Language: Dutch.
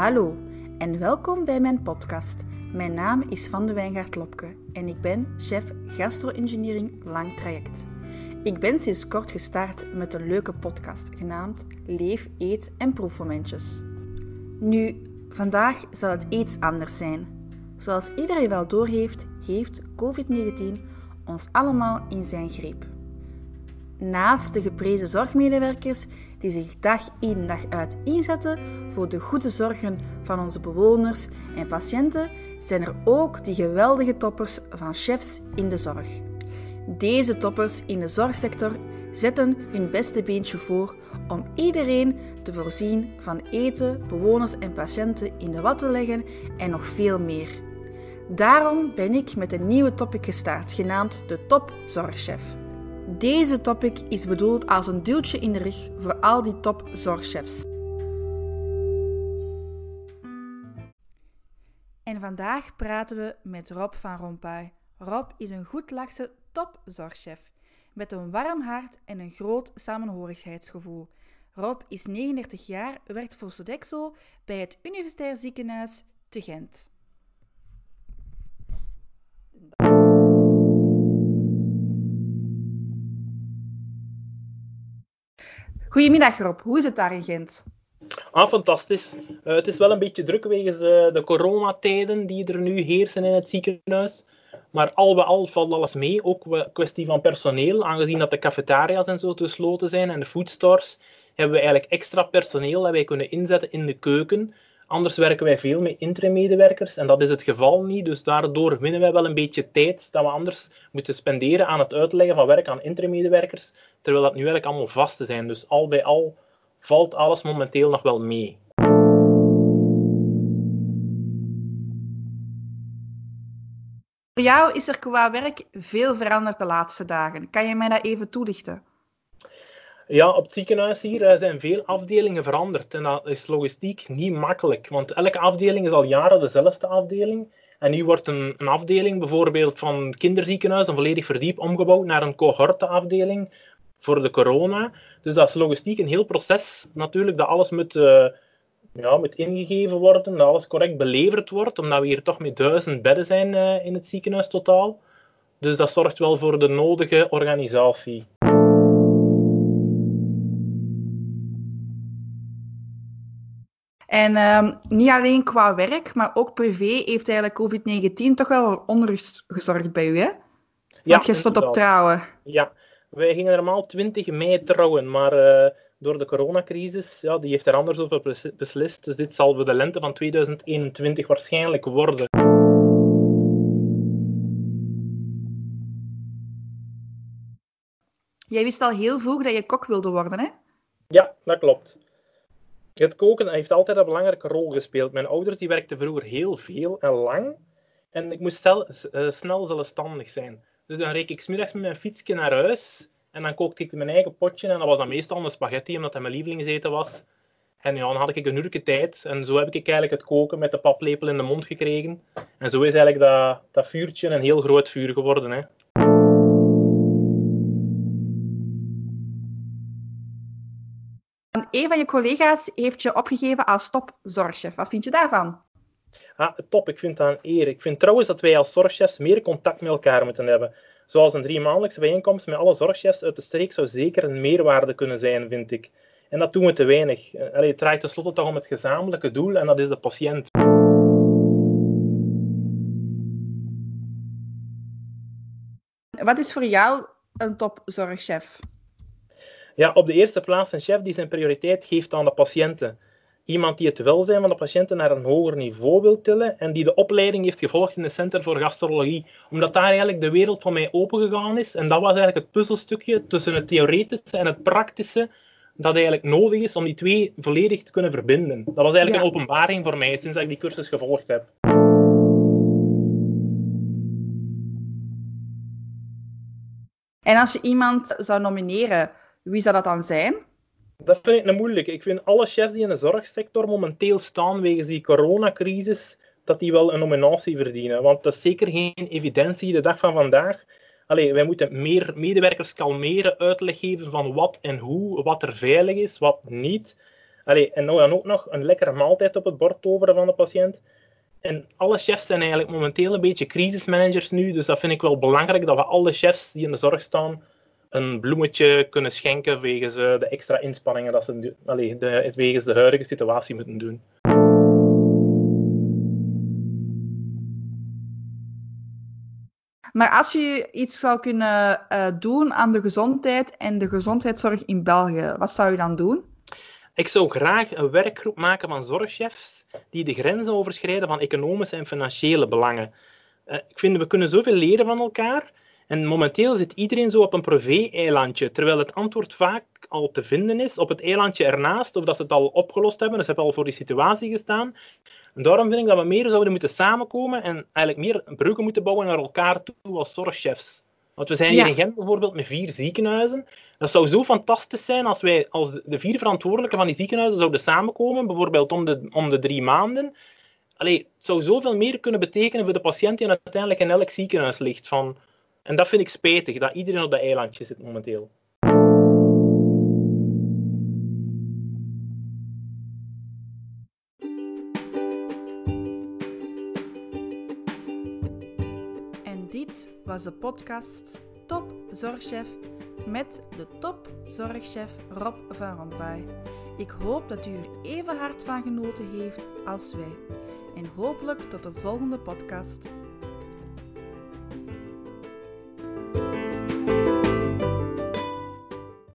Hallo en welkom bij mijn podcast. Mijn naam is Van de Wijngaard Lopke en ik ben chef gastro-engineering lang traject. Ik ben sinds kort gestart met een leuke podcast genaamd Leef, Eet en Proefmomentjes. Nu, vandaag zal het iets anders zijn. Zoals iedereen wel doorheeft, heeft COVID-19 ons allemaal in zijn greep. Naast de geprezen zorgmedewerkers die zich dag in dag uit inzetten voor de goede zorgen van onze bewoners en patiënten, zijn er ook die geweldige toppers van chefs in de zorg. Deze toppers in de zorgsector zetten hun beste beentje voor om iedereen te voorzien van eten, bewoners en patiënten in de wat te leggen en nog veel meer. Daarom ben ik met een nieuwe topic gestart, genaamd de Top Zorgchef. Deze topic is bedoeld als een duwtje in de rug voor al die top zorgchefs. En vandaag praten we met Rob van Rompuy. Rob is een goedlachse topzorgchef met een warm hart en een groot samenhorigheidsgevoel. Rob is 39 jaar, werkt voor Sodexo bij het Universitair Ziekenhuis te Gent. Goedemiddag Rob, hoe is het daar in Gent? Ah, fantastisch. Uh, het is wel een beetje druk wegens uh, de coronatijden die er nu heersen in het ziekenhuis. Maar al bij al valt alles mee. Ook kwestie van personeel. Aangezien dat de cafetaria's en zo gesloten zijn en de foodstores, hebben we eigenlijk extra personeel dat wij kunnen inzetten in de keuken. Anders werken wij veel met interim-medewerkers en dat is het geval niet. Dus daardoor winnen wij wel een beetje tijd dat we anders moeten spenderen aan het uitleggen van werk aan interim-medewerkers, terwijl dat nu eigenlijk allemaal vast te zijn. Dus al bij al valt alles momenteel nog wel mee. Voor jou is er qua werk veel veranderd de laatste dagen. Kan je mij dat even toelichten? Ja, op het ziekenhuis hier eh, zijn veel afdelingen veranderd. En dat is logistiek niet makkelijk. Want elke afdeling is al jaren dezelfde afdeling. En nu wordt een, een afdeling bijvoorbeeld van kinderziekenhuis, een volledig verdiep, omgebouwd naar een cohorteafdeling voor de corona. Dus dat is logistiek een heel proces natuurlijk, dat alles moet, uh, ja, moet ingegeven worden, dat alles correct beleverd wordt, omdat we hier toch met duizend bedden zijn uh, in het ziekenhuis totaal. Dus dat zorgt wel voor de nodige organisatie. En um, niet alleen qua werk, maar ook privé heeft eigenlijk COVID-19 toch wel onrust gezorgd bij u, hè? Ja, Want je stond op trouwen. Ja, wij gingen normaal 20 mei trouwen, maar uh, door de coronacrisis, ja, die heeft er anders over beslist. Dus dit zal voor de lente van 2021 waarschijnlijk worden. Jij wist al heel vroeg dat je kok wilde worden, hè? Ja, dat klopt. Het koken heeft altijd een belangrijke rol gespeeld. Mijn ouders die werkten vroeger heel veel en lang. En ik moest uh, snel zelfstandig zijn. Dus dan reek ik smiddags met mijn fietsje naar huis. En dan kookte ik mijn eigen potje. En dat was dan meestal een spaghetti, omdat dat mijn lievelingseten was. En ja, dan had ik een uurtje tijd. En zo heb ik eigenlijk het koken met de paplepel in de mond gekregen. En zo is eigenlijk dat, dat vuurtje een heel groot vuur geworden. Hè. Een van je collega's heeft je opgegeven als topzorgchef. Wat vind je daarvan? Ah, top, ik vind dat een eer. Ik vind trouwens dat wij als zorgchefs meer contact met elkaar moeten hebben. Zoals een drie maandelijkse bijeenkomst met alle zorgchefs uit de streek zou zeker een meerwaarde kunnen zijn, vind ik. En dat doen we te weinig. Allee, het draait tenslotte toch om het gezamenlijke doel en dat is de patiënt. Wat is voor jou een topzorgchef? Ja, op de eerste plaats een chef die zijn prioriteit geeft aan de patiënten. Iemand die het welzijn van de patiënten naar een hoger niveau wil tillen en die de opleiding heeft gevolgd in het Center voor Gastrologie. Omdat daar eigenlijk de wereld van mij opengegaan is. En dat was eigenlijk het puzzelstukje tussen het theoretische en het praktische dat eigenlijk nodig is om die twee volledig te kunnen verbinden. Dat was eigenlijk een openbaring voor mij sinds ik die cursus gevolgd heb. En als je iemand zou nomineren wie zou dat dan zijn? Dat vind ik een moeilijk. Ik vind alle chefs die in de zorgsector momenteel staan wegens die coronacrisis, dat die wel een nominatie verdienen. Want dat is zeker geen evidentie de dag van vandaag. Allee, wij moeten meer medewerkers kalmeren, uitleg geven van wat en hoe, wat er veilig is, wat niet. Allee, en nou dan ook nog een lekkere maaltijd op het bord toveren van de patiënt. En alle chefs zijn eigenlijk momenteel een beetje crisismanagers nu. Dus dat vind ik wel belangrijk dat we alle chefs die in de zorg staan een bloemetje kunnen schenken wegens uh, de extra inspanningen dat ze allee, de, wegens de huidige situatie moeten doen. Maar als je iets zou kunnen uh, doen aan de gezondheid en de gezondheidszorg in België, wat zou je dan doen? Ik zou graag een werkgroep maken van zorgchefs die de grenzen overschrijden van economische en financiële belangen. Uh, ik vind we kunnen zoveel leren van elkaar. En momenteel zit iedereen zo op een privé-eilandje, terwijl het antwoord vaak al te vinden is op het eilandje ernaast, of dat ze het al opgelost hebben, dus ze hebben al voor die situatie gestaan. En daarom vind ik dat we meer zouden moeten samenkomen en eigenlijk meer bruggen moeten bouwen naar elkaar toe als zorgchefs. Want we zijn hier in Gent bijvoorbeeld met vier ziekenhuizen. Dat zou zo fantastisch zijn als wij als de vier verantwoordelijken van die ziekenhuizen zouden samenkomen, bijvoorbeeld om de, om de drie maanden. Allee, het zou zoveel meer kunnen betekenen voor de patiënt die uiteindelijk in elk ziekenhuis ligt. Van, en dat vind ik spijtig, dat iedereen op dat eilandje zit momenteel. En dit was de podcast Top Zorgchef met de top zorgchef Rob van Rompuy. Ik hoop dat u er even hard van genoten heeft als wij. En hopelijk tot de volgende podcast.